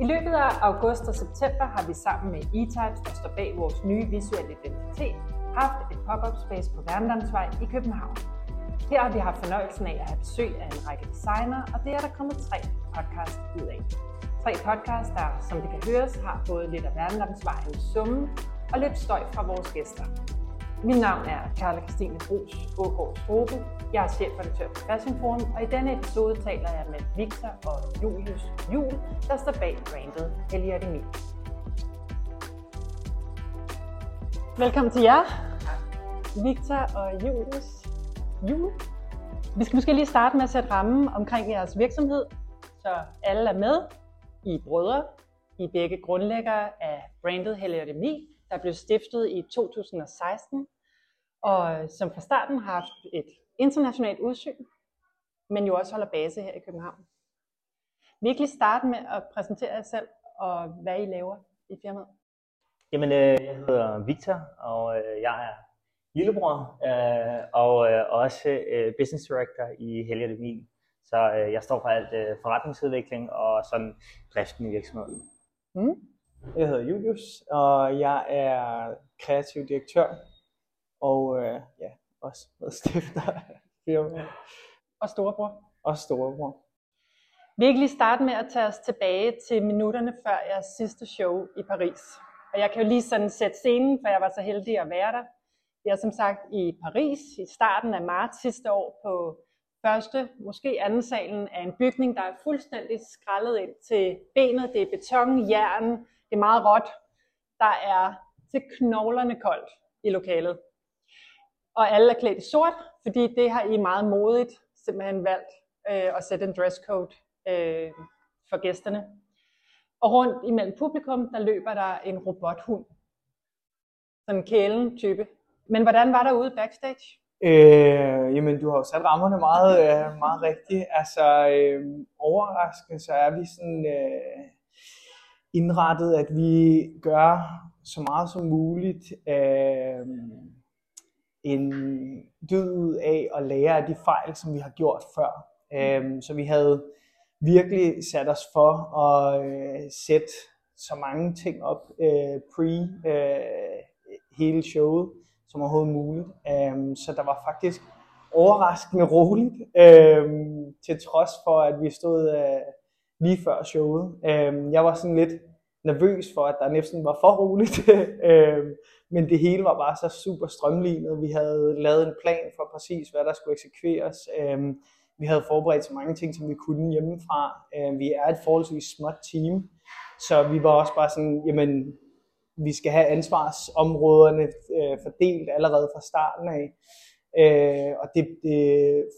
I løbet af august og september har vi sammen med E-Types, der står bag vores nye visuelle identitet, haft et pop-up space på Værendamsvej i København. Her har vi haft fornøjelsen af at have besøg af en række designer, og det er der kommet tre podcast ud af. Tre podcast, der, som det kan høres, har både lidt af Værendamsvejens summe og lidt støj fra vores gæster. Mit navn er Karla Christine Brugs Ågaard Strobe. Jeg er chefredaktør på Fashion Forum, og i denne episode taler jeg med Victor og Julius Jul, der står bag brandet Heliademi. Velkommen til jer, Victor og Julius Jul. Vi skal måske lige starte med at sætte rammen omkring jeres virksomhed, så alle er med. I er brødre. I er begge grundlæggere af brandet Heliademi, der blev stiftet i 2016 og som fra starten har haft et internationalt udsyn, men jo også holder base her i København. Vi kan lige starte med at præsentere jer selv og hvad I laver i firmaet. Jamen, øh, jeg hedder Victor, og øh, jeg er lillebror øh, og øh, også øh, business director i Helge Levin. Så øh, jeg står for alt øh, forretningsudvikling og sådan driften i virksomheden. Mm. Jeg hedder Julius, og jeg er kreativ direktør og øh, ja, også stifter af firmaet. Og storebror. Og storebror. Vi kan lige starte med at tage os tilbage til minutterne før jeres sidste show i Paris. Og jeg kan jo lige sådan sætte scenen, for jeg var så heldig at være der. Jeg er som sagt i Paris i starten af marts sidste år på første, måske anden salen af en bygning, der er fuldstændig skrællet ind til benet. Det er beton, jern, det er meget råt. Der er til knoglerne koldt i lokalet og alle er klædt i sort, fordi det har I meget modigt simpelthen valgt øh, at sætte en dresscode øh, for gæsterne. Og rundt imellem publikum, der løber der en robothund. Sådan en kælen type. Men hvordan var der ude backstage? Øh, jamen, du har jo sat rammerne meget, øh, meget rigtigt. Altså, øh, overraskende, så er vi sådan øh, indrettet, at vi gør så meget som muligt øh, en dyd ud af at lære af de fejl, som vi har gjort før. Øhm, så vi havde virkelig sat os for at øh, sætte så mange ting op øh, pre øh, hele showet som overhovedet muligt. Øhm, så der var faktisk overraskende roligt, øhm, til trods for, at vi stod øh, lige før showet. Øhm, jeg var sådan lidt nervøs for, at der næsten var for roligt. øhm, men det hele var bare så super strømlignet. Vi havde lavet en plan for præcis, hvad der skulle eksekveres. Øhm, vi havde forberedt så mange ting, som vi kunne hjemmefra. Øhm, vi er et forholdsvis småt team, så vi var også bare sådan, jamen, vi skal have ansvarsområderne øh, fordelt allerede fra starten af. Øh, og det, det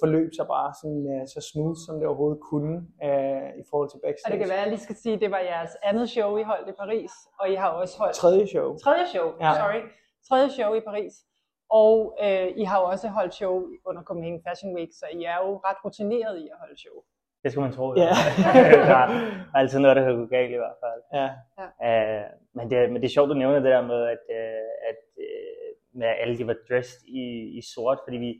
forløb sig bare sådan, uh, så smooth, som det overhovedet kunne uh, i forhold til backstage. Og det kan være, at jeg lige skal sige, at det var jeres andet show, I holdt i Paris, og I har også holdt... Tredje show. Tredje show, ja. sorry. Tredje show i Paris. Og uh, I har jo også holdt show under Copenhagen Fashion Week, så I er jo ret rutineret i at holde show. Det skulle man tro. Ja. der er altid noget, der kan gå galt i hvert fald. Ja. ja. Uh, men, det, men det er sjovt, du nævner det der med, at, uh, at med alle de var dressed i, i sort, fordi vi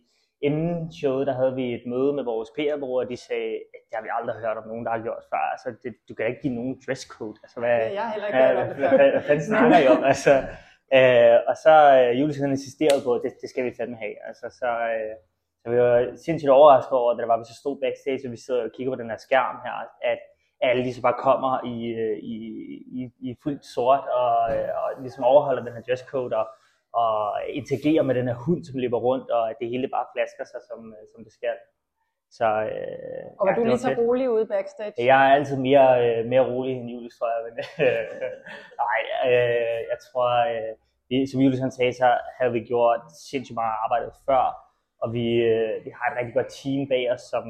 inden showet, der havde vi et møde med vores PR-bureau, og de sagde, at det har vi aldrig hørt om nogen, der har gjort før. Altså, det, du kan ikke give nogen dresscode. Altså, hvad, ja, jeg har heller ikke hørt om det før. Hvad, hvad fanden snakker I om? Altså, øh, og så øh, Julius han insisterede på, at det, det skal vi fandme have. Altså, så, øh, så vi var sindssygt overrasket over, at der var, vi så stod backstage, og vi sidder og kigger på den her skærm her, at alle de så bare kommer i, øh, i, i, i fuldt sort og, øh, og ligesom overholder den her dresscode og, og interagere med den her hund, som løber rundt, og at det hele bare flasker sig, som, øh, som det skal. Så, øh, og var ja, du lige så fedt. rolig ude backstage? Jeg er altid mere, øh, mere rolig end Julius, tror jeg. Men, øh, nej, øh, jeg tror, øh, som Julius han sagde, så havde vi gjort sindssygt meget arbejde før, og vi, øh, vi har et rigtig godt team bag os, som,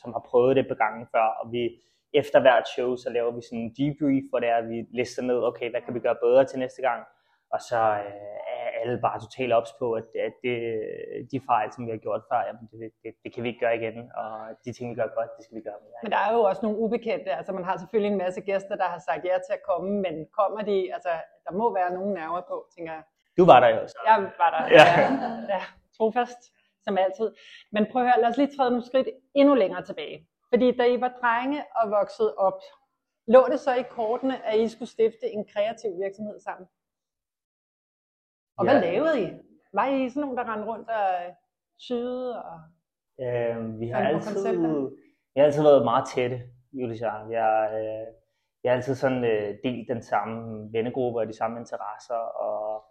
som har prøvet det på gangen før, og vi, efter hvert show, så laver vi sådan en debrief, hvor det er, at vi lister ned, okay, hvad kan vi gøre bedre til næste gang, og så øh, alle bare totalt ops på, at, at det, de fejl, som vi har gjort før, jamen det, det, det kan vi ikke gøre igen, og de ting, vi gør godt, det skal vi gøre mere. Men der er jo også nogle ubekendte, altså man har selvfølgelig en masse gæster, der har sagt ja til at komme, men kommer de, altså der må være nogle nerver på, tænker jeg. Du var der jo så. Jeg var der, ja. ja, ja trofast, som altid. Men prøv at høre, lad os lige træde nogle skridt endnu længere tilbage. Fordi da I var drenge og voksede op, Lå det så i kortene, at I skulle stifte en kreativ virksomhed sammen? Og ja. hvad lavede I? Var I sådan nogen, der rendte rundt og syede? Og øh, vi, har altid, vi har altid været meget tætte, Julie og jeg. Øh, vi har altid sådan øh, delt den samme vennegruppe og de samme interesser, og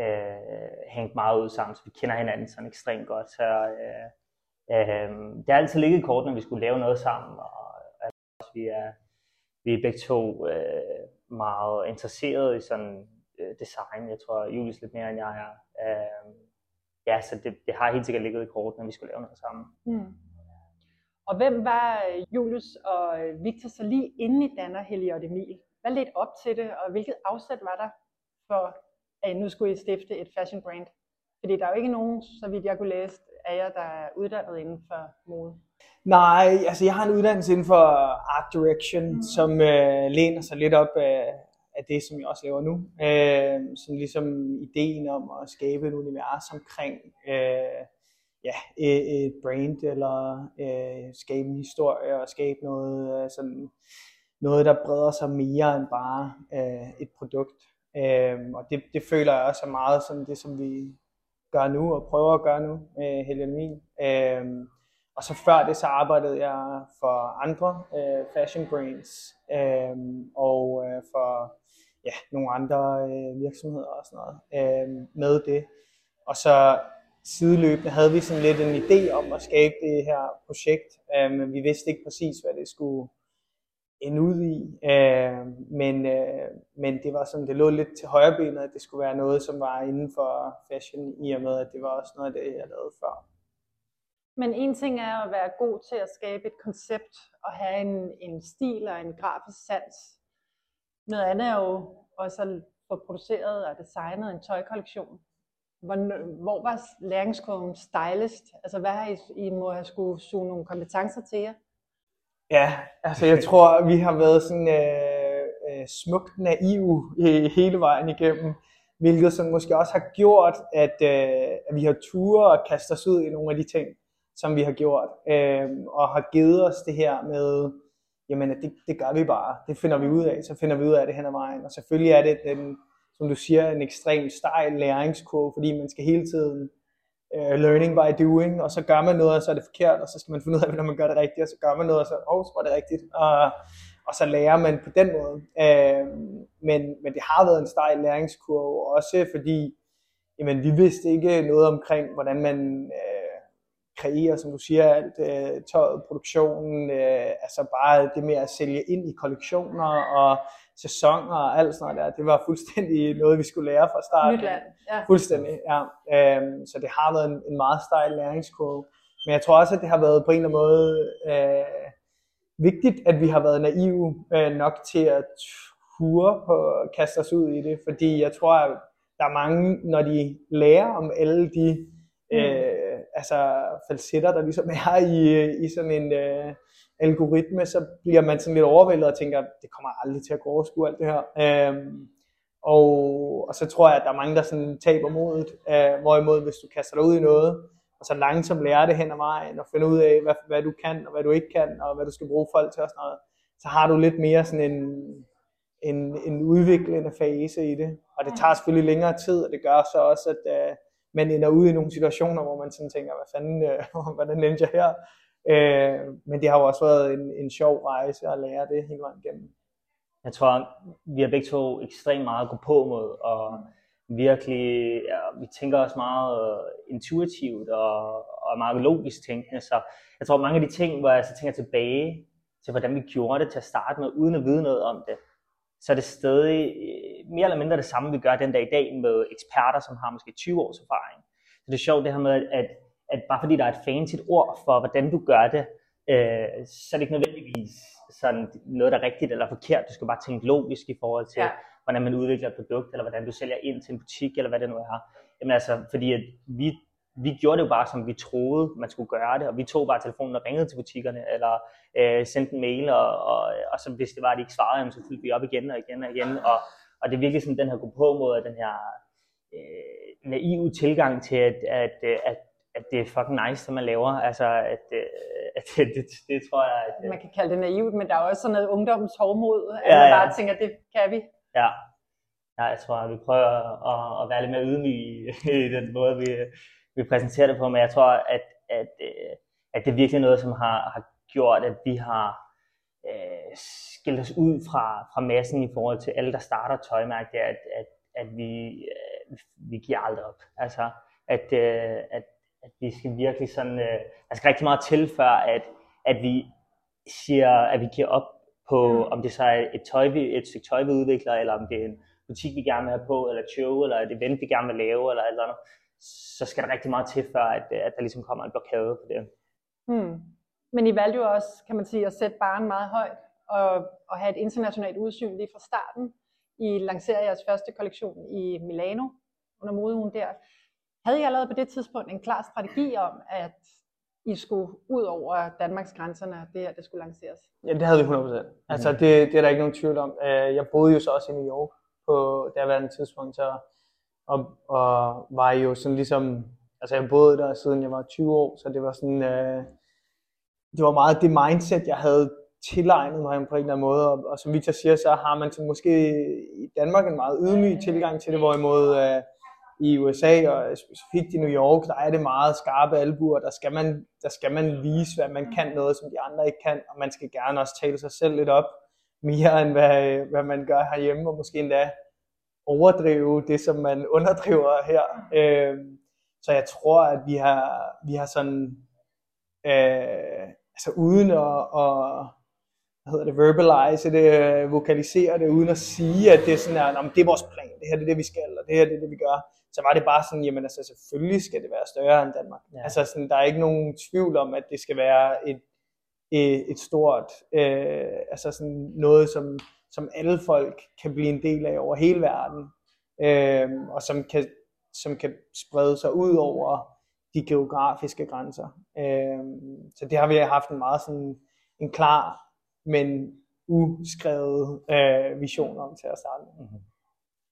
øh, hængt meget ud sammen, så vi kender hinanden sådan ekstremt godt. Så, øh, øh, det har altid ligget i kort, når vi skulle lave noget sammen, og altså, vi er, vi er begge to øh, meget interesserede i sådan øh, design. Jeg tror, Julius lidt mere end jeg er. Øh, ja, så det, det har helt sikkert ligget i kort, når vi skulle lave noget sammen. Mm. Og hvem var Julius og Victor så lige inde i Danner, Heliot Emil? Hvad ledte op til det, og hvilket afsæt var der for, at nu skulle I stifte et fashion brand? Fordi der er jo ikke nogen, så vidt jeg kunne læse, af jer, der er uddannet inden for mode. Nej, altså jeg har en uddannelse inden for art direction, mm. som øh, læner sig lidt op af, af det, som jeg også laver nu. Øh, som ligesom ideen om at skabe et univers omkring øh, ja, et, et brand, eller øh, skabe en historie, og skabe noget, øh, sådan, noget, der breder sig mere end bare øh, et produkt. Øh, og det, det føler jeg også er meget sådan det, som vi gør nu, og prøver at gøre nu øh, med Helen Min. Øh, og så før det, så arbejdede jeg for andre øh, fashion brands, øh, og øh, for ja, nogle andre øh, virksomheder og sådan noget øh, med det. Og så sideløbende havde vi sådan lidt en idé om at skabe det her projekt, øh, men vi vidste ikke præcis, hvad det skulle ende ud i. Øh, men, øh, men det var sådan, det lå lidt til højre benet, at det skulle være noget, som var inden for fashion, i og med, at det var også noget af det, jeg lavede før. Men en ting er at være god til at skabe et koncept og have en, en stil og en grafisk sans. Noget andet er jo også at få produceret og designet en tøjkollektion. Hvor, hvor var læringskurven stylist? Altså hvad har I, I må have skulle suge nogle kompetencer til jer? Ja, altså jeg tror, vi har været sådan øh, øh, smukt naiv hele vejen igennem, hvilket som måske også har gjort, at, øh, at vi har ture og kastet os ud i nogle af de ting, som vi har gjort, øh, og har givet os det her med, jamen det, det gør vi bare, det finder vi ud af, så finder vi ud af det hen ad vejen, og selvfølgelig er det den, som du siger, en ekstrem stejl læringskurve, fordi man skal hele tiden uh, learning by doing, og så gør man noget, og så er det forkert, og så skal man finde ud af, hvordan man gør det rigtigt, og så gør man noget, og så, oh, så var det rigtigt, og, og så lærer man på den måde. Uh, men, men det har været en stejl læringskurve, også fordi, jamen, vi vidste ikke noget omkring, hvordan man uh, kreerer, som du siger, alt uh, tøjet, produktionen, uh, altså bare det med at sælge ind i kollektioner, og sæsoner og alt sådan noget der. Det var fuldstændig noget, vi skulle lære fra starten. Nyt ja. Fuldstændig, ja. Øhm, så det har været en, en meget stejl læringskurve. Men jeg tror også, at det har været på en eller anden måde øh, vigtigt, at vi har været naive øh, nok til at hure på at kaste os ud i det. Fordi jeg tror, at der er mange, når de lærer om alle de mm. øh, altså falsetter, der ligesom er i, i sådan en... Øh, algoritme, så bliver man sådan lidt overvældet og tænker, det kommer aldrig til at gå overskue alt det her. Øhm, og, og så tror jeg, at der er mange, der sådan taber modet. Øh, hvorimod, hvis du kaster dig ud i noget, og så langsomt lærer det hen ad vejen, og finder ud af, hvad, hvad du kan, og hvad du ikke kan, og hvad du skal bruge folk til og sådan noget, så har du lidt mere sådan en, en, en udviklende fase i det. Og det tager selvfølgelig længere tid, og det gør så også, at øh, man ender ud i nogle situationer, hvor man sådan tænker, hvad fanden, øh, hvordan endte jeg her? Øh, men det har jo også været en, en sjov rejse at lære det hele vejen igennem. Jeg tror, vi har begge to ekstremt meget at gå på mod, og virkelig, ja, vi tænker også meget øh, intuitivt og, og meget logisk tænkende, så jeg tror mange af de ting, hvor jeg så tænker tilbage til, hvordan vi gjorde det til at starte med, uden at vide noget om det, så er det stadig mere eller mindre det samme, vi gør den dag i dag med eksperter, som har måske 20 års erfaring. Så det er sjovt det her med, at at bare fordi der er et fancy ord for, hvordan du gør det, øh, så er det ikke nødvendigvis sådan noget, der er rigtigt eller forkert. Du skal bare tænke logisk i forhold til, ja. hvordan man udvikler et produkt, eller hvordan du sælger ind til en butik, eller hvad det nu er. Jamen altså, fordi at vi, vi gjorde det jo bare, som vi troede, man skulle gøre det, og vi tog bare telefonen og ringede til butikkerne, eller øh, sendte en mail, og, og, og så hvis det var, at de ikke svarede, jamen, så fyldte vi op igen og igen og igen, og, og det er virkelig sådan den her gå på måde, den her øh, naive tilgang til, at, at, at at det er fucking nice, som man laver. Altså, at, øh, det, det, det tror jeg, at... Man kan kalde det naivt, men der er også sådan noget ungdommens hårdmod, at Ja, man ja. bare tænker, det kan vi. Ja. ja, jeg tror, at vi prøver at, at være lidt mere ydmyge i den måde, vi, vi præsenterer det på, men jeg tror, at, at, øh, at det er virkelig noget, som har, har gjort, at vi har øh, skilt os ud fra, fra massen i forhold til alle, der starter tøjmærke, det er, at, at, at vi, øh, vi giver aldrig op. Altså, at, øh, at, at vi skal virkelig sådan, øh, der skal rigtig meget til, før at, at vi siger, at vi giver op på, Mm. om det så er et, tøj, vi, et stykke tøj, vi udvikler, eller om det er en butik, vi gerne vil have på, eller et show, eller et event, vi gerne vil lave, eller et eller andet, så skal der rigtig meget til, før at, øh, at der ligesom kommer en blokade på det. Hmm. Men I valgte jo også, kan man sige, at sætte barn meget højt og, og have et internationalt udsyn lige fra starten. I lancerede jeres første kollektion i Milano under modeugen der. Havde I allerede på det tidspunkt en klar strategi om, at I skulle ud over Danmarks grænserne, og det her det skulle lanceres? Ja, det havde vi 100%. Altså, det, det er der ikke nogen tvivl om. Øh, Jeg boede jo så også i New York på daværende tidspunkt, så, og, og var jo sådan ligesom, altså jeg boede der siden jeg var 20 år, så det var sådan, øh, det var meget det mindset, jeg havde tilegnet mig på en eller anden måde, og, og som Victor siger, så har man så måske i Danmark en meget ydmyg tilgang til det, hvorimod øh, i USA og specifikt i New York, der er det meget skarpe albuer, der skal man, der skal man vise, hvad man kan noget, som de andre ikke kan, og man skal gerne også tale sig selv lidt op, mere end hvad, hvad man gør herhjemme, og måske endda overdrive det, som man underdriver her. Øh, så jeg tror, at vi har, vi har sådan, øh, altså uden at, at hvad hedder det, verbalize det, øh, vokalisere det, uden at sige, at det er sådan her, "Nå, men det er vores plan, det her det er det, vi skal, og det her det er det, vi gør. Så var det bare sådan, jamen altså selvfølgelig skal det være større end Danmark. Ja. Altså sådan, der er ikke nogen tvivl om, at det skal være et, et, et stort, øh, altså sådan noget, som, som alle folk kan blive en del af over hele verden, øh, og som kan, som kan sprede sig ud over de geografiske grænser. Øh, så det har vi haft en meget sådan, en klar, men uskrevet øh, vision om til at starte med. Mhm.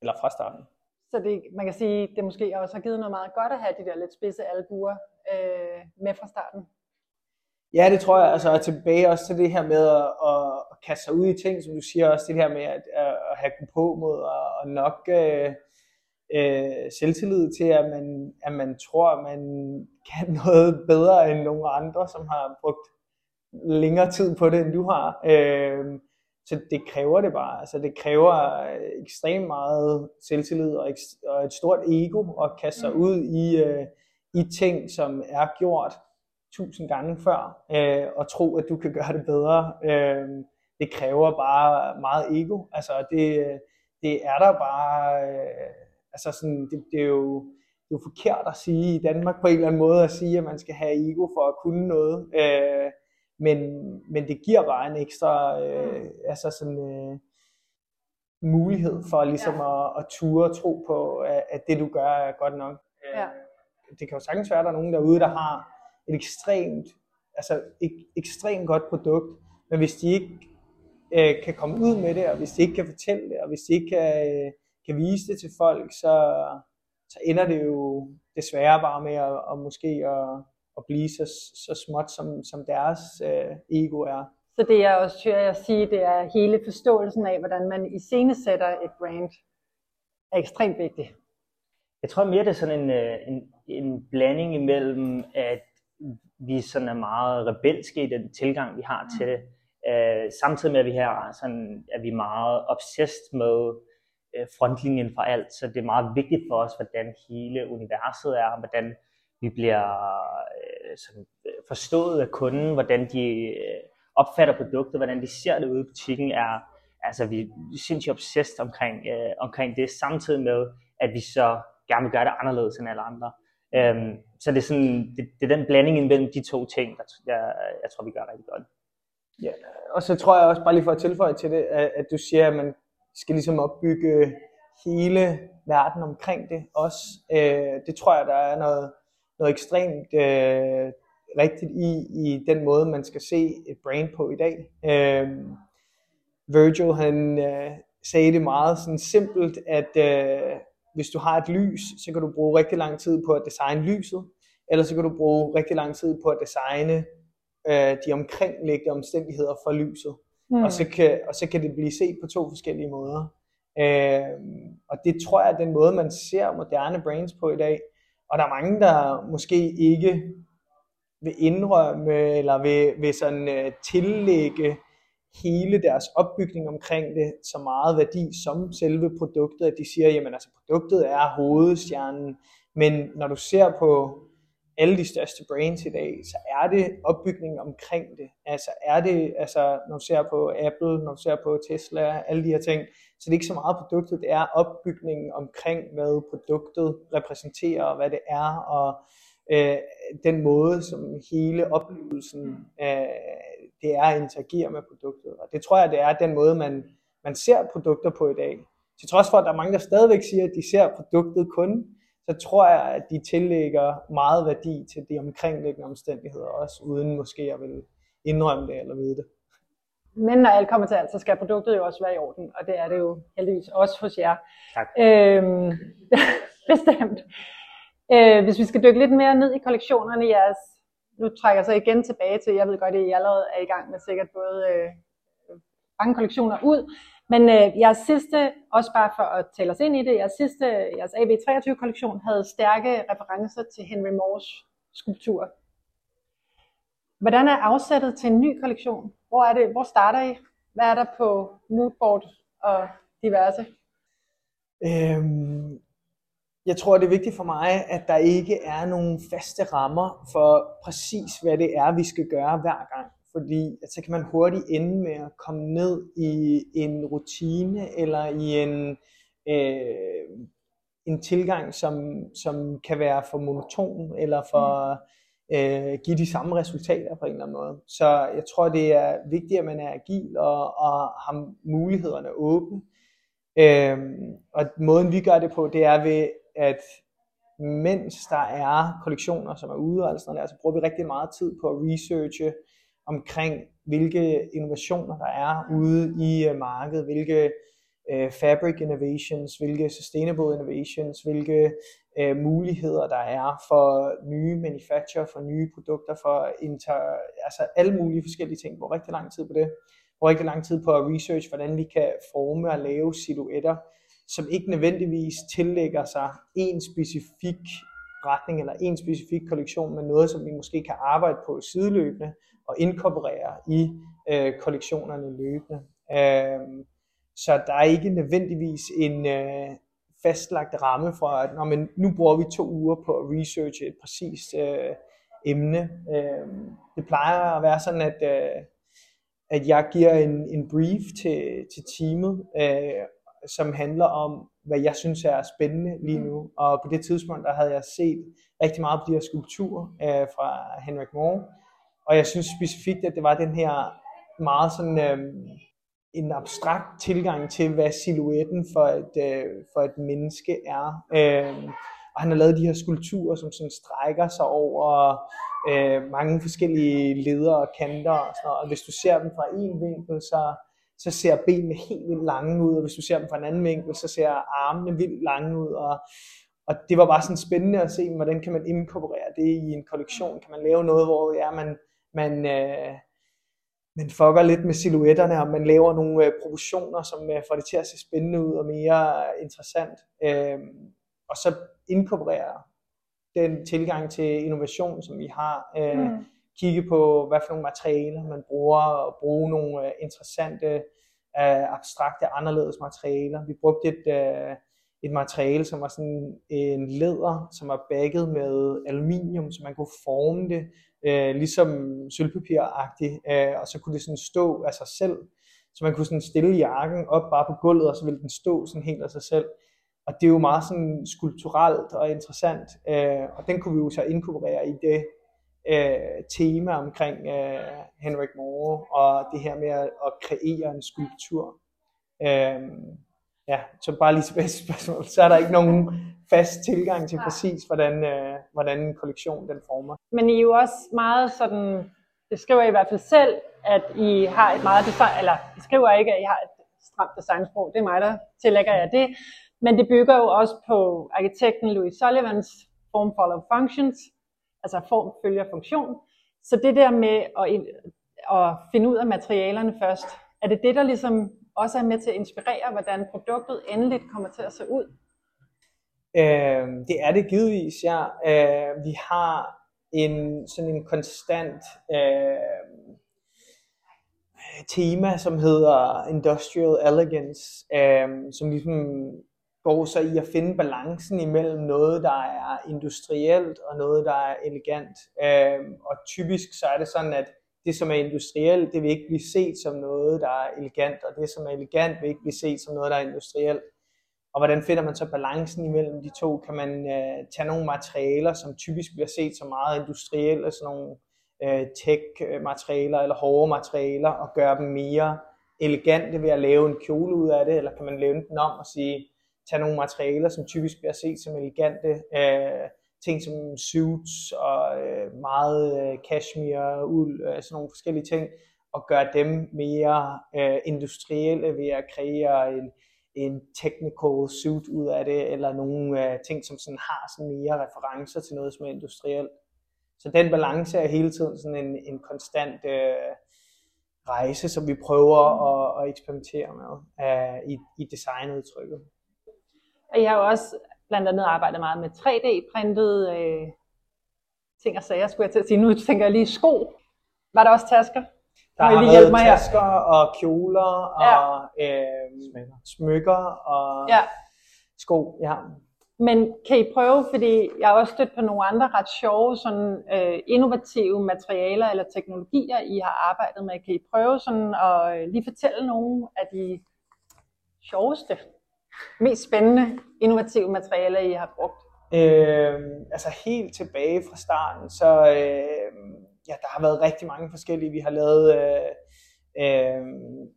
Eller fra starten. Så det, man kan sige, det måske også har givet noget meget godt at have de der lidt spidse albuer øh, med fra starten. Ja, det tror jeg, altså og tilbage også til det her med at, at, at kaste sig ud i ting, som du siger også, det her med at, at have på mod og, og nok øh, øh, selvtillid til, at man, at man tror, at man kan noget bedre end nogle andre, som har brugt længere tid på det, end du har. Øh, så det kræver det bare. Altså det kræver øh, ekstremt meget selvtillid og, og et stort ego at kaste sig Mm. ud i, øh, i ting, som er gjort tusind gange før, øh, og tro, at du kan gøre det bedre. Øh, det kræver bare meget ego. Altså det, det er der bare, øh, altså sådan, det, det er jo det er jo forkert at sige i Danmark på en eller anden måde, at sige, at man skal have ego for at kunne noget. Øh, men, men det giver bare en ekstra øh, altså sådan, øh, mulighed for ligesom Ja. at, at ture og tro på, at, at det du gør er godt nok. Øh, Ja. Det kan jo sagtens være, at der er nogen derude, der har et ekstremt, altså et ekstremt godt produkt, men hvis de ikke øh, kan komme ud med det, og hvis de ikke kan fortælle det, og hvis de ikke kan, øh, kan vise det til folk, så, så ender det jo desværre bare med at, at måske at, at blive så, så småt, som, som deres øh, ego er. Så det jeg også hører jer sige, det er hele forståelsen af, hvordan man iscenesætter et brand, er ekstremt vigtigt. Jeg tror mere, det er sådan en, øh, en, en blanding imellem, at vi sådan er meget rebelske i den tilgang, vi har til det. Øh, samtidig med, at vi her sådan, er vi meget obsessed med øh, frontlinjen for alt, så det er meget vigtigt for os, hvordan hele universet er, hvordan vi bliver øh, sådan, øh, forstået af kunden, hvordan de øh, opfatter produktet, hvordan de ser det ude i butikken, er, altså vi er sindssygt obsessed omkring, øh, omkring det, samtidig med, at vi så gerne vil gøre det anderledes end alle andre. Øhm, så det er, sådan, det, det er den blanding mellem de to ting, der jeg, jeg tror, vi gør rigtig godt. Ja, og så tror jeg også, bare lige for at tilføje til det, at, at du siger, at man skal ligesom opbygge hele verden omkring det også. Øh, det tror jeg, der er noget, noget ekstremt øh, rigtigt i, i den måde, man skal se et brand på i dag. Øh, Virgil, han øh, sagde det meget sådan simpelt, at øh, hvis du har et lys, så kan du bruge rigtig lang tid på at designe lyset, eller så kan du bruge rigtig lang tid på at designe øh, de omkringliggende omstændigheder for lyset. Mm. Og, så kan, og så kan det blive set på to forskellige måder. Øh, og det tror jeg er den måde, man ser moderne brains på i dag. Og der er mange, der måske ikke vil indrømme, eller vil, vil sådan uh, tillægge hele deres opbygning omkring det så meget værdi som selve produktet, at de siger, jamen altså produktet er hovedstjernen, men når du ser på alle de største brands i dag, så er det opbygningen omkring det. Altså er det, altså når du ser på Apple, når du ser på Tesla, alle de her ting, så det er ikke så meget produktet, det er opbygningen omkring, hvad produktet repræsenterer, og hvad det er, og øh, den måde, som hele oplevelsen øh, det er at interagere med produktet. Og det tror jeg, det er den måde, man, man ser produkter på i dag. Til trods for, at der er mange, der stadigvæk siger, at de ser produktet kun, så tror jeg, at de tillægger meget værdi til de omkringliggende omstændigheder også, uden måske at vil indrømme det eller vide det. Men når alt kommer til alt, så skal produktet jo også være i orden, og det er det jo heldigvis også hos jer. Tak. Øhm, bestemt. Øh, hvis vi skal dykke lidt mere ned i kollektionerne i jeres, nu trækker jeg så igen tilbage til, jeg ved godt, at I allerede er i gang med sikkert både øh, mange kollektioner ud, men øh, jeres sidste, også bare for at tælle os ind i det, jeres sidste, jeres AB23-kollektion havde stærke referencer til Henry Moores skulptur. Hvordan er afsættet til en ny kollektion? Hvor, er det, hvor starter I? Hvad er der på moodboard og diverse? Øhm, jeg tror, det er vigtigt for mig, at der ikke er nogen faste rammer for præcis, hvad det er, vi skal gøre hver gang. Fordi at så kan man hurtigt ende med at komme ned i en rutine eller i en, øh, en tilgang, som, som kan være for monoton eller for øh, give de samme resultater på en eller anden måde. Så jeg tror, det er vigtigt, at man er agil og, og har mulighederne åbne. Øh, og måden vi gør det på, det er ved at mens der er kollektioner, som er ude og sådan noget, så bruger vi rigtig meget tid på at researche omkring, hvilke innovationer der er ude i øh, markedet, hvilke øh, fabric innovations, hvilke sustainable innovations, hvilke øh, muligheder der er for nye manufacturer, for nye produkter, for inter, altså alle mulige forskellige ting. Vi bruger rigtig lang tid på det. Vi bruger rigtig lang tid på at research, hvordan vi kan forme og lave silhuetter, som ikke nødvendigvis tillægger sig en specifik retning eller en specifik kollektion, men noget, som vi måske kan arbejde på sideløbende og inkorporere i øh, kollektionerne løbende. Øh, så der er ikke nødvendigvis en øh, fastlagt ramme for, at når man, nu bruger vi to uger på at researche et præcist øh, emne. Øh, det plejer at være sådan, at, øh, at jeg giver en, en brief til, til teamet, øh, som handler om, hvad jeg synes er spændende lige nu. Mm. Og på det tidspunkt, der havde jeg set rigtig meget på de her skulpturer øh, fra Henrik Moore. Og jeg synes specifikt, at det var den her meget sådan øh, en abstrakt tilgang til, hvad silhuetten for et, øh, for et menneske er. Øh, og han har lavet de her skulpturer, som sådan strækker sig over øh, mange forskellige leder og kanter og sådan noget. Og hvis du ser dem fra en vinkel, så så ser benene helt vildt lange ud, og hvis du ser dem fra en anden vinkel, så ser armene vildt lange ud, og, og det var bare sådan spændende at se, hvordan kan man inkorporere det i en kollektion, kan man lave noget, hvor ja, man, man, øh, man fucker lidt med silhuetterne, og man laver nogle øh, proportioner, som øh, får det til at se spændende ud og mere interessant, øh, og så inkorporere den tilgang til innovation, som vi har, øh, mm kigge på, hvad for nogle materialer man bruger, og bruge nogle øh, interessante, øh, abstrakte, anderledes materialer. Vi brugte et, øh, et materiale, som var sådan en læder, som var bagget med aluminium, så man kunne forme det øh, ligesom sølvpapiragtigt, øh, og så kunne det sådan stå af sig selv. Så man kunne sådan stille jakken op bare på gulvet, og så ville den stå sådan helt af sig selv. Og det er jo meget sådan skulpturelt og interessant, øh, og den kunne vi jo så inkorporere i det øh, tema omkring øh, Henrik Moore og det her med at, at kreere en skulptur. Øh, ja, så bare lige tilbage til spørgsmålet, så er der ikke nogen fast tilgang til præcis, hvordan, øh, hvordan en kollektion den former. Men I er jo også meget sådan, det skriver I i hvert fald selv, at I har et meget design, eller I skriver ikke, at I har et stramt designsprog, det er mig, der tillægger jer det, men det bygger jo også på arkitekten Louis Sullivans Form Follow Functions, altså form følger funktion. Så det der med at, at finde ud af materialerne først, er det det, der ligesom også er med til at inspirere, hvordan produktet endeligt kommer til at se ud? Øh, det er det givetvis, ja. Øh, vi har en sådan en konstant øh, tema, som hedder Industrial Elegance, øh, som ligesom går så i at finde balancen imellem noget, der er industrielt og noget, der er elegant. Øh, og typisk så er det sådan, at det, som er industrielt, det vil ikke blive set som noget, der er elegant, og det, som er elegant, vil ikke blive set som noget, der er industrielt. Og hvordan finder man så balancen imellem de to? Kan man øh, tage nogle materialer, som typisk bliver set som meget industrielle, sådan nogle øh, tech-materialer eller hårde materialer, og gøre dem mere elegante ved at lave en kjole ud af det, eller kan man lave den om og sige, tage nogle materialer, som typisk bliver set som elegante, øh, ting som suits og øh, meget øh, cashmere, uld, øh, sådan nogle forskellige ting, og gøre dem mere øh, industrielle ved at kreere en, en technical suit ud af det, eller nogle øh, ting, som sådan har sådan mere referencer til noget, som er industrielt. Så den balance er hele tiden sådan en, en konstant øh, rejse, som vi prøver at, at eksperimentere med øh, i, i designudtrykket. Og jeg har også blandt andet arbejdet meget med 3D-printet øh, ting og sager, skulle jeg til at sige. Nu tænker jeg lige sko. Var der også tasker? Der har været tasker og kjoler og ja. øh, smykker. smykker og ja. sko. Ja. Men kan I prøve, fordi jeg har også stødt på nogle andre ret sjove, sådan, øh, innovative materialer eller teknologier, I har arbejdet med. Kan I prøve sådan at øh, lige fortælle nogle af de sjoveste, mest spændende, innovative materialer, I har brugt? Øh, altså helt tilbage fra starten, så øh, ja, der har været rigtig mange forskellige. Vi har lavet øh, øh,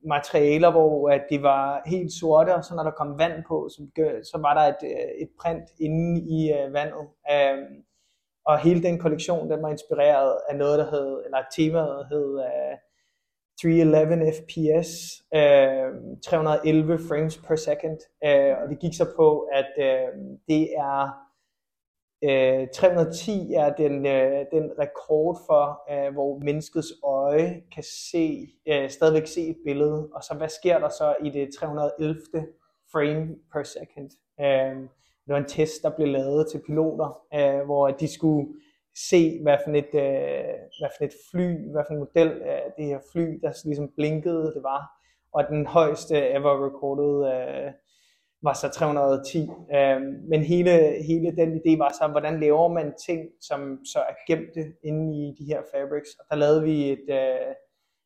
materialer, hvor at de var helt sorte, og så når der kom vand på, så, så var der et, øh, et print inde i øh, vandet. Øh, og hele den kollektion, den var inspireret af noget, der hed, eller temaet hed øh, 311 fps, øh, 311 frames per second, øh, og det gik så på, at øh, det er øh, 310 er den, øh, den rekord for, øh, hvor menneskets øje kan se, øh, stadigvæk se et billede. Og så hvad sker der så i det 311. frame per second? Øh, det var en test, der blev lavet til piloter, øh, hvor de skulle se, hvad for et, øh, hvad for et fly, hvad for en model af det her fly, der ligesom blinkede det var. Og den højeste ever recorded øh, var så 310. Øh, men hele, hele den idé var så, hvordan laver man ting, som så er gemte inde i de her fabrics. Og der lavede vi et, øh,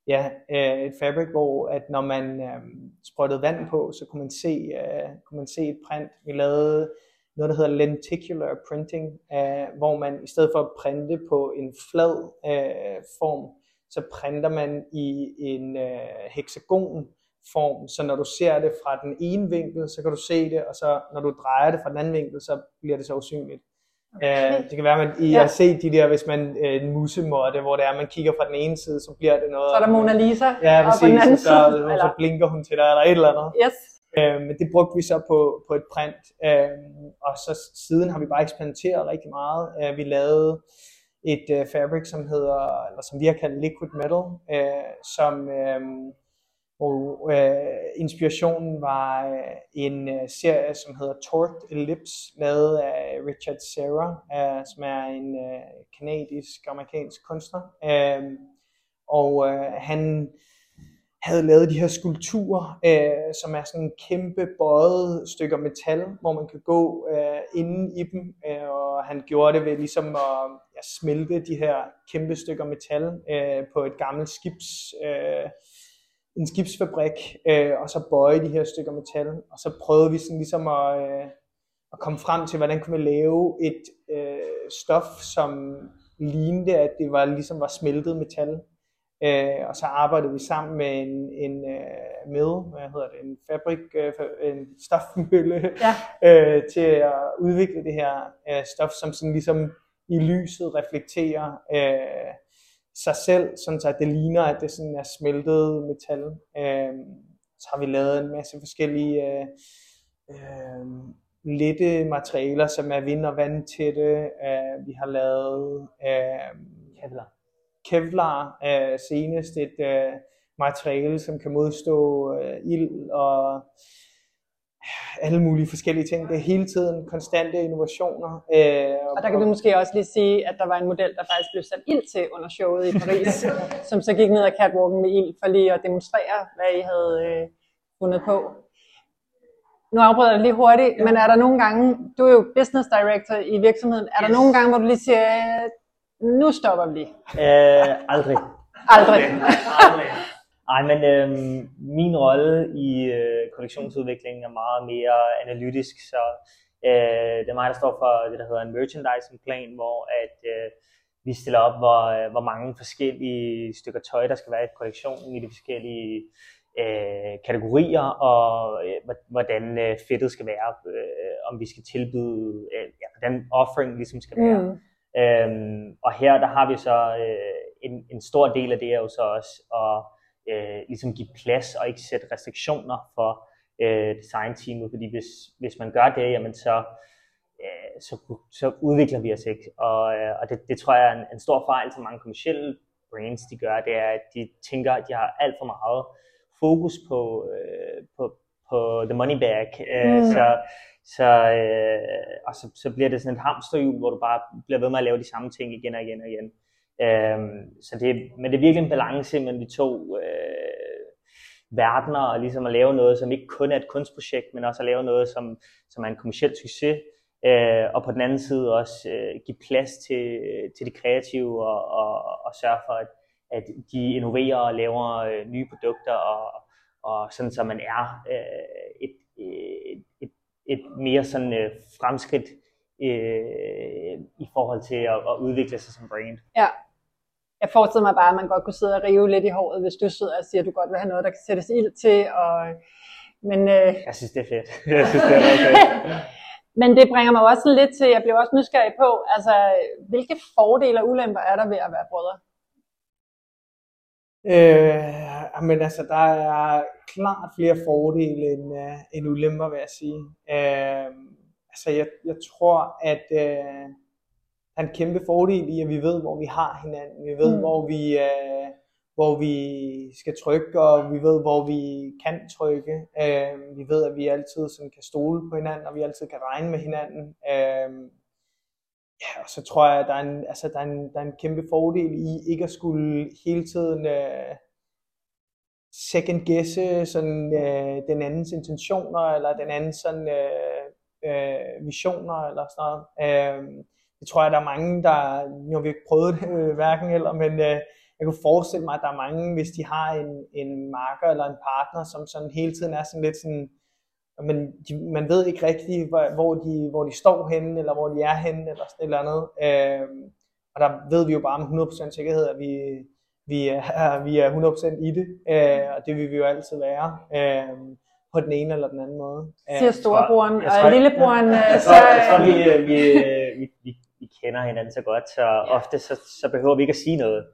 ja, øh, et fabric, hvor at når man øh, sprøjtede vand på, så kunne man, se, øh, kunne man se et print. Vi lavede noget, der hedder lenticular printing, øh, hvor man i stedet for at printe på en flad øh, form, så printer man i en øh, hexagon form, så når du ser det fra den ene vinkel, så kan du se det, og så når du drejer det fra den anden vinkel, så bliver det så usynligt. Okay. Uh, det kan være, at I ja. har set de der, hvis man uh, en musemåtte, hvor det er, man kigger fra den ene side, så bliver det noget... Så er der Mona Lisa, ja, og på den anden så, side. Så, så blinker hun til dig, eller et eller andet. Yes. Øhm, men det brugte vi så på, på et print, uh, og så siden har vi bare eksperimenteret rigtig meget. Øh, vi lavede et øh, fabric, som hedder, eller som vi har kaldt liquid metal, øh, som... øh, og øh, inspirationen var øh, en øh, serie, som hedder Torqued Ellipse, lavet af Richard Serra, øh, som er en øh, kanadisk-amerikansk kunstner. Øh, og øh, han havde lavet de her skulpturer, øh, som er sådan kæmpe bøjet stykker metal, hvor man kan gå øh, inden i dem, øh, og han gjorde det ved ligesom at ja, smelte de her kæmpe stykker metal øh, på et gammelt skibs øh, en skibsfabrik, øh, og så bøje de her stykker metal, og så prøvede vi sådan ligesom at, øh, at komme frem til, hvordan kunne vi lave et øh, stof, som lignede, at det var ligesom var smeltet metal. Øh, og så arbejdede vi sammen med en, en øh, med, hvad hedder det, en fabrik, øh, en stofmølle, ja. øh, til at udvikle det her øh, stof, som sådan ligesom i lyset reflekterer øh, sig selv, sådan så at det ligner, at det sådan er smeltet metal. Øh, så har vi lavet en masse forskellige øh, øh, lette materialer, som er vind- og vandtætte. Øh, vi har lavet øh, Kevlar. Kevlar er senest et øh, materiale, som kan modstå øh, ild og alle mulige forskellige ting. Det er hele tiden konstante innovationer. Øh, Og der kan vi måske også lige sige, at der var en model, der faktisk blev sat ild til under showet i Paris, som så gik ned ad catwalken med ild for lige at demonstrere, hvad I havde øh, fundet på. Nu afbryder jeg lige hurtigt, men er der nogle gange, du er jo business director i virksomheden, er der nogle gange, hvor du lige siger, øh, nu stopper vi? Øh, aldrig. Aldrig. Ej, men øh, min rolle i øh, kollektionsudviklingen er meget mere analytisk, så øh, det er mig, der står for det, der hedder en merchandising plan, hvor at øh, vi stiller op, hvor, øh, hvor mange forskellige stykker tøj, der skal være i kollektionen i de forskellige øh, kategorier, og øh, hvordan øh, fedtet skal være, øh, om vi skal tilbyde, øh, ja, hvordan offering ligesom skal være. Mm. Øhm, og her der har vi så øh, en, en stor del af det er jo så også at øh, ligesom give plads og ikke sætte restriktioner for øh, designteamet, fordi hvis, hvis man gør det, jamen så, øh, så, så udvikler vi os ikke. Og, øh, og det, det tror jeg er en, en stor fejl, som mange kommersielle brands de gør, det er, at de tænker, at de har alt for meget fokus på, øh, på, på the money bag. Øh, Mm. så, så, øh, og så, så bliver det sådan et hamsterhjul, hvor du bare bliver ved med at lave de samme ting igen og igen og igen. Øh, så det, men det er virkelig en balance mellem de to øh, verdener, og ligesom at lave noget, som ikke kun er et kunstprojekt, men også at lave noget, som, som er en kommersiel succes, øh, og på den anden side også øh, give plads til, til de kreative, og, og, og sørge for, at, at de innoverer og laver øh, nye produkter, og, og sådan så man er øh, et, et, et, et mere sådan øh, fremskridt øh, i forhold til at, at udvikle sig som brand. Ja. Jeg forestiller mig bare, at man godt kunne sidde og rive lidt i håret, hvis du sidder og siger, at du godt vil have noget, der kan sættes ild til. Og... Men, øh... Jeg synes, det er fedt. Jeg synes, det er okay. Men det bringer mig også lidt til, jeg blev også nysgerrig på, altså, hvilke fordele og ulemper er der ved at være brødre? Øh, men altså, der er klart flere fordele end, uh, end ulemper, vil jeg sige. Øh, altså, jeg, jeg tror, at der er en kæmpe fordel i, at vi ved, hvor vi har hinanden. Vi ved, Mm. hvor, vi, uh, hvor vi skal trykke, og vi ved, hvor vi kan trykke. Øh, vi ved, at vi altid sådan kan stole på hinanden, og vi altid kan regne med hinanden. Øh, Ja, og så tror jeg, at der er en, altså, der er en, der er en kæmpe fordel i ikke at skulle hele tiden øh, second guesse sådan, øh, den andens intentioner, eller den andens sådan, øh, øh, visioner, eller sådan noget. Øh, det tror jeg, der er mange, der, nu har vi ikke prøvet det øh, hverken eller, men øh, jeg kunne forestille mig, at der er mange, hvis de har en, en marker eller en partner, som sådan hele tiden er sådan lidt sådan, men de, man ved ikke rigtigt, hvor, de, hvor de står henne, eller hvor de er henne, eller sådan et eller andet. Øh, og der ved vi jo bare med 100% sikkerhed, at vi, vi, er, vi er 100% i det, øh, og det vil vi jo altid være, øh, på den ene eller den anden måde. Siger storebroren, jeg tror- og lillebroren, øh, Jeg så... tror, jeg tror vi, øh, vi, øh, vi, vi, vi kender hinanden så godt, så ofte så, så behøver vi ikke at sige noget.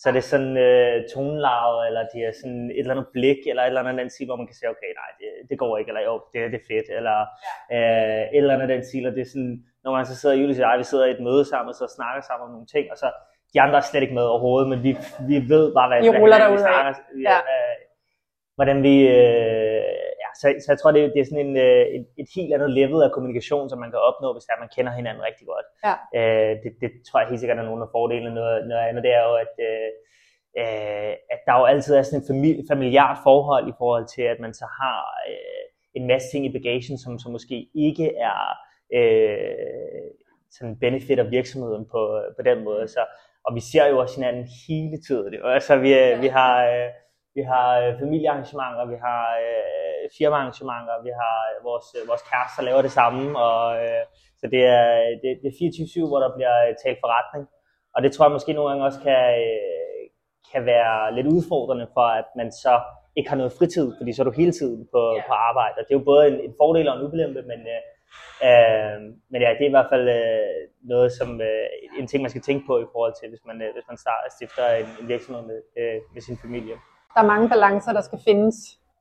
Så er det sådan øh, tonelaget, eller det er sådan et eller andet blik, eller et eller andet den stil, hvor man kan sige, okay, nej, det, det går ikke, eller jo, det, det er fedt, eller øh, et eller andet den stil, og det er sådan, når man så sidder i Julie og jeg, vi sidder i et møde sammen, og så snakker sammen om nogle ting, og så de andre er slet ikke med overhovedet, men vi, vi ved bare, hvad, I hvad ruller hinanden vi snakker, Ja. øh, hvordan vi, øh, så, så jeg tror, det, er- det er sådan en, øh, et, et helt andet level af kommunikation, som man kan opnå, hvis det er, man kender hinanden rigtig godt. Ja. Øh, det, det tror jeg helt sikkert er nogle af fordelene. Noget, noget andet det er jo, at, øh, øh, at der jo altid er sådan et famili- familiært forhold i forhold til, at man så har øh, en masse ting i bagagen, som, som måske ikke er øh, sådan benefit af virksomheden på, på den måde. Så, og vi ser jo også hinanden hele tiden. Jo. Altså, vi, øh, vi har, øh, vi har øh, familiearrangementer, vi har øh, firmaarrangementer, vi har øh, vores, øh, vores kærester laver det samme, og øh, så det er, det, det er 24-7, hvor der bliver øh, talt forretning. Og det tror jeg måske nogle gange også kan, øh, kan være lidt udfordrende for, at man så ikke har noget fritid, fordi så er du hele tiden på, yeah. på arbejde. Og det er jo både en, en fordel og en ulempe, men, øh, øh, men ja, det er i hvert fald øh, noget, som øh, en ting, man skal tænke på i forhold til, hvis man, øh, hvis man starter, stifter en, en virksomhed med, øh, med sin familie. Der er mange balancer, der skal findes.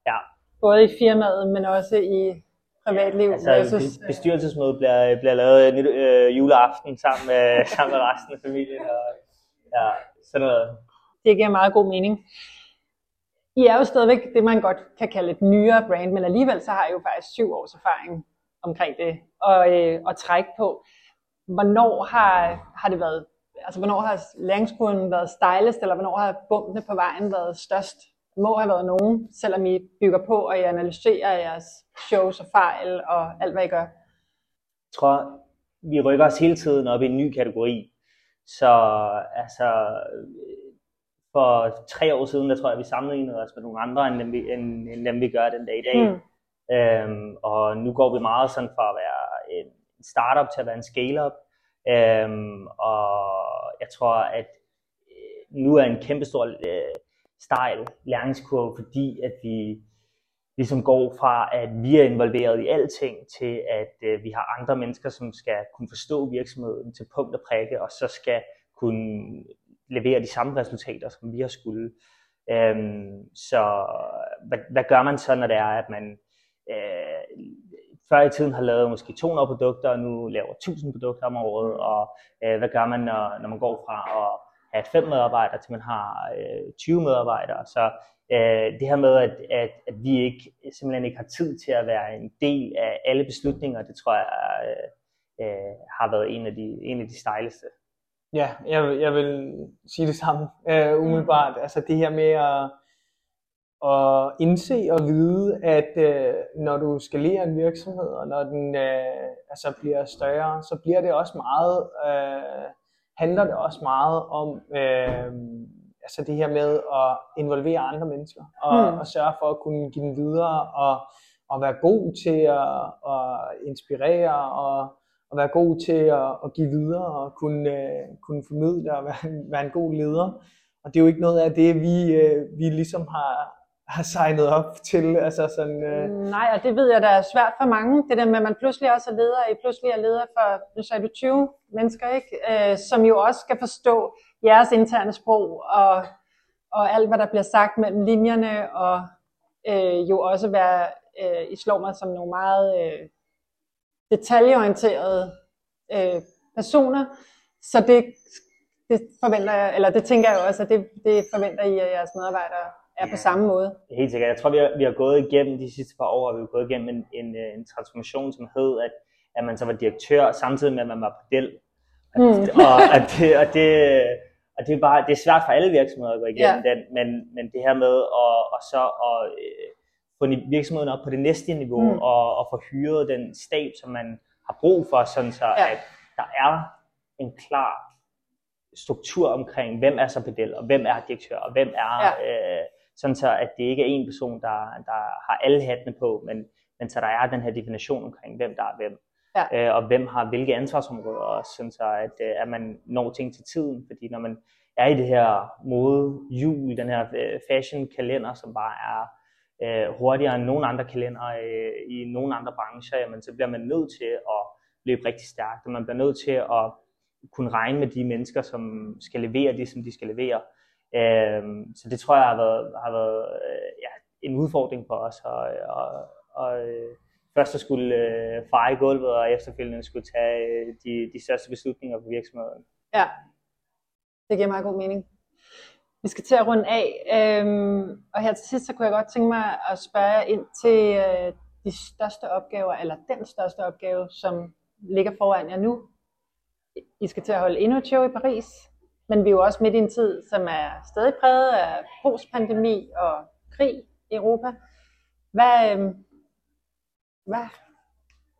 Ja. Både i firmaet, men også i privatliv. Altså, versus, be- bestyrelsesmødet bliver, bliver lavet nyt, øh, juleaften sammen med, sammen med resten af familien. Og, Ja, sådan noget. Det giver meget god mening. I er jo stadigvæk det, man godt kan kalde et nyere brand, men alligevel så har I jo faktisk syv års erfaring omkring det og, øh, og trække på. Hvornår har, har det været, altså hvornår har læringskurven været stejlest, eller hvornår har bumpene på vejen været størst? Det må have været nogen, selvom I bygger på, og I analyserer jeres shows og fejl og alt, hvad I gør. Jeg tror, vi rykker os hele tiden op i en ny kategori. Så altså, for tre år siden, der tror jeg, vi sammenlignede os med nogle andre, end dem vi, end, end dem, vi gør den dag i dag. Mm. Øhm, og nu går vi meget sådan fra at være en startup til at være en scale-up. Øhm, og jeg tror, at øh, nu er en kæmpe stor øh, stejl læringskurve, fordi at vi ligesom går fra, at vi er involveret i alting, til at øh, vi har andre mennesker, som skal kunne forstå virksomheden til punkt og prikke, og så skal kunne levere de samme resultater, som vi har skulle. Øhm, så hvad, hvad gør man så, når det er, at man øh, før i tiden har lavet måske 200 produkter, og nu laver 1000 produkter om året, og øh, hvad gør man, når, når man går fra at have fem medarbejdere, til man har øh, 20 medarbejdere. Så øh, det her med, at, at, at vi ikke simpelthen ikke har tid til at være en del af alle beslutninger, det tror jeg øh, øh, har været en af de, en af de stejleste. Ja, jeg, jeg vil sige det samme øh, umiddelbart. Altså det her med at, at indse og vide, at uh, når du skalerer en virksomhed, og når den uh, altså bliver større, så bliver det også meget, uh, handler det også meget om uh, altså det her med at involvere andre mennesker, og, hmm. og sørge for at kunne give dem videre, og, og være god til at, at inspirere, og at være god til at, at give videre og kunne, uh, kunne formidle og være, være en god leder. Og det er jo ikke noget af det, vi, uh, vi ligesom har, har signet op til. Altså sådan, øh... Nej, og det ved jeg, der er svært for mange. Det der med, at man pludselig også er leder, I pludselig er leder for, nu sagde du 20 mennesker, ikke? Øh, som jo også skal forstå jeres interne sprog og, og alt, hvad der bliver sagt mellem linjerne, og øh, jo også være, øh, I slår mig som nogle meget øh, detaljeorienterede øh, personer, så det, det forventer jeg, eller det tænker jeg også, at det, det forventer I, at jeres medarbejdere er på samme måde. Helt sikkert. Jeg tror, vi har, vi har gået igennem de sidste par år, vi har gået igennem en, en, en transformation, som hed, at, at man så var direktør, samtidig med, at man var pedel. Mm. Og, at det, og, det, og det, er bare, det er svært for alle virksomheder at gå igennem ja. den, men, men det her med at, og så at, øh, få virksomheden op på det næste niveau, mm. og, og få hyret den stab, som man har brug for, sådan så ja. at der er en klar struktur omkring, hvem er så pedel, og hvem er direktør, og hvem er, ja. øh, sådan så at det ikke er en person, der, der har alle hattene på, men, men så der er den her definition omkring, hvem der er hvem. Ja. Øh, og hvem har hvilke ansvarsområder, og sådan så at, øh, at man når ting til tiden, fordi når man er i det her mode jul, den her øh, fashion kalender, som bare er øh, hurtigere end nogen andre kalender øh, i nogen andre brancher, jamen, så bliver man nødt til at løbe rigtig stærkt, og man bliver nødt til at kunne regne med de mennesker, som skal levere det, som de skal levere. Øh, så det tror jeg har været, har været øh, ja, en udfordring for os, og, og, og øh, først at skulle øh, fare gulvet, og efterfølgende skulle tage øh, de, de største beslutninger på virksomheden. Ja, det giver meget god mening. Vi skal til at runde af, øhm, og her til sidst, så kunne jeg godt tænke mig at spørge jer ind til øh, de største opgaver, eller den største opgave, som ligger foran jer nu. I skal til at holde endnu et show i Paris, men vi er jo også midt i en tid, som er stadig præget af postpandemi og krig i Europa. Hvad, øh, hvad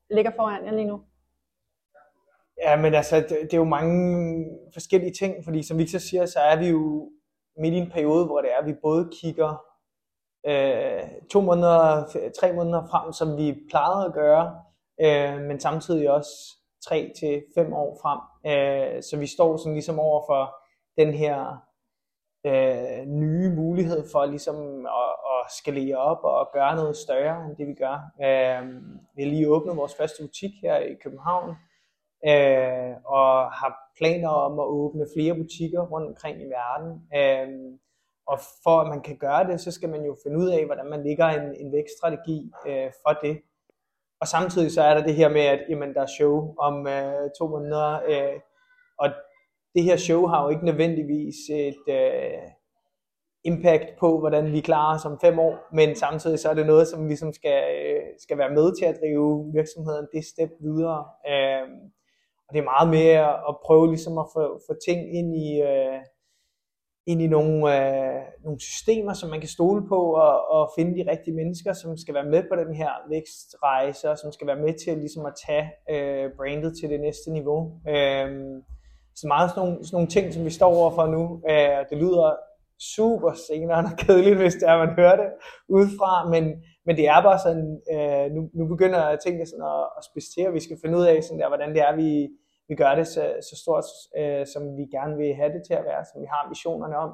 ligger foran jer lige nu? Ja, men altså, det, det er jo mange forskellige ting, fordi som Victor siger, så er vi jo midt i en periode, hvor det er, at vi både kigger øh, to måneder, tre måneder frem, som vi plejede at gøre, øh, men samtidig også tre til fem år frem. Øh, så vi står sådan ligesom over for den her øh, nye mulighed for ligesom at, at skalere op og gøre noget større end det vi gør. Øh, vi har lige åbnet vores første butik her i København, øh, og har planer om at åbne flere butikker rundt omkring i verden. Øh, og for at man kan gøre det, så skal man jo finde ud af, hvordan man ligger en, en vækststrategi øh, for det. Og samtidig så er der det her med, at jamen, der er show om øh, to måneder, øh, og det her show har jo ikke nødvendigvis et øh, impact på, hvordan vi klarer os om fem år, men samtidig så er det noget, som vi ligesom skal, øh, skal være med til at drive virksomheden det step videre. Øh, og det er meget mere at prøve ligesom at få, få ting ind i, øh, ind i nogle, øh, nogle systemer, som man kan stole på, og, og finde de rigtige mennesker, som skal være med på den her vækstrejse, og som skal være med til ligesom at tage øh, brandet til det næste niveau. Øh, så meget sådan nogle, sådan nogle ting, som vi står overfor nu. Øh, det lyder super senere og kedeligt, hvis det er, man hører det udefra, men, men det er bare sådan, øh, nu, nu begynder jeg at tænke sådan at, at spidse til, og vi skal finde ud af, sådan der, hvordan det er, vi, vi gør det så, så stort, øh, som vi gerne vil have det til at være, som vi har ambitionerne om,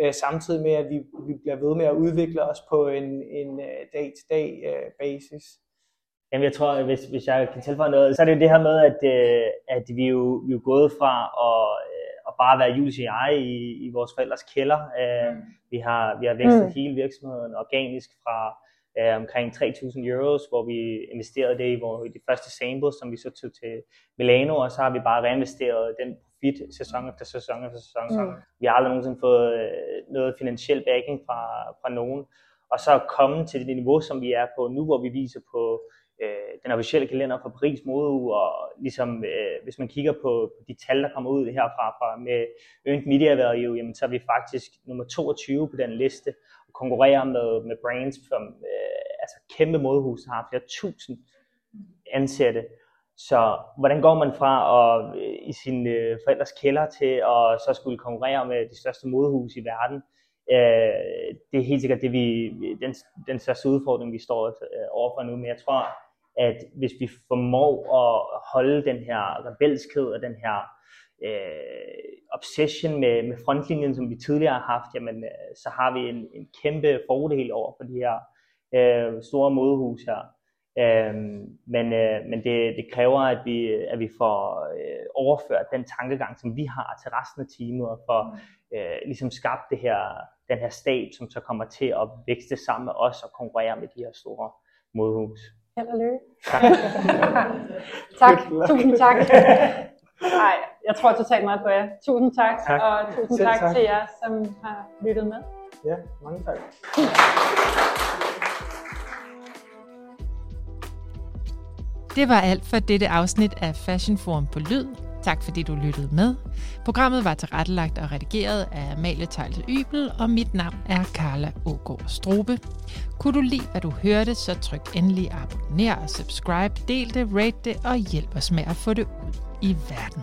øh, samtidig med, at vi, vi bliver ved med at udvikle os på en, en uh, day-to-day uh, basis. Jamen jeg tror, hvis, hvis jeg kan tilføje noget, så er det det her med, at, øh, at vi, jo, vi er jo gået fra at, øh, at bare være UCI i, i vores forældres kælder. Øh, mm. Vi har, vi har vækstet mm. hele virksomheden organisk fra øh, omkring 3.000 euros, hvor vi investerede det i, i de første samples, som vi så tog til Milano, og så har vi bare reinvesteret den profit sæson efter sæson efter sæson. Mm. Vi har aldrig nogensinde fået øh, noget finansiel backing fra, fra nogen. Og så komme til det niveau, som vi er på nu, hvor vi viser på øh, den officielle kalender for Paris Modeuge, og ligesom, øh, hvis man kigger på de tal, der kommer ud herfra fra med earned media value, jamen, så er vi faktisk nummer 22 på den liste, konkurrerer med, med brands som øh, altså kæmpe modehus, har flere tusind ansatte. Så hvordan går man fra at, øh, i sin øh, forældres kælder til at så skulle konkurrere med de største modhus i verden? Øh, det er helt sikkert det, vi, den, den største udfordring, vi står øh, overfor nu. Men jeg tror, at hvis vi formår at holde den her rebelskhed og den her øh, obsession med, med frontlinjen, som vi tidligere har haft, jamen, øh, så har vi en, en kæmpe fordel over for de her øh, store modehus her. Øh, men øh, men det, det kræver, at vi, at vi får øh, overført den tankegang, som vi har til resten af teamet, og får øh, ligesom skabt det her, den her stab, som så kommer til at vækste sammen med os og konkurrere med de her store modehus. Held og lykke. Tak. tak. Tusind tak. Nej, jeg tror totalt meget på jer. Tusind tak, tak. og tusind tak, tak til jer, som har lyttet med. Ja, mange tak. Det var alt for dette afsnit af Fashion Forum på Lyd. Tak fordi du lyttede med. Programmet var tilrettelagt og redigeret af Amalie Tejlte Ybel, og mit navn er Carla Ågaard Strobe. Kunne du lide, hvad du hørte, så tryk endelig abonner og subscribe, del det, rate det og hjælp os med at få det ud i verden.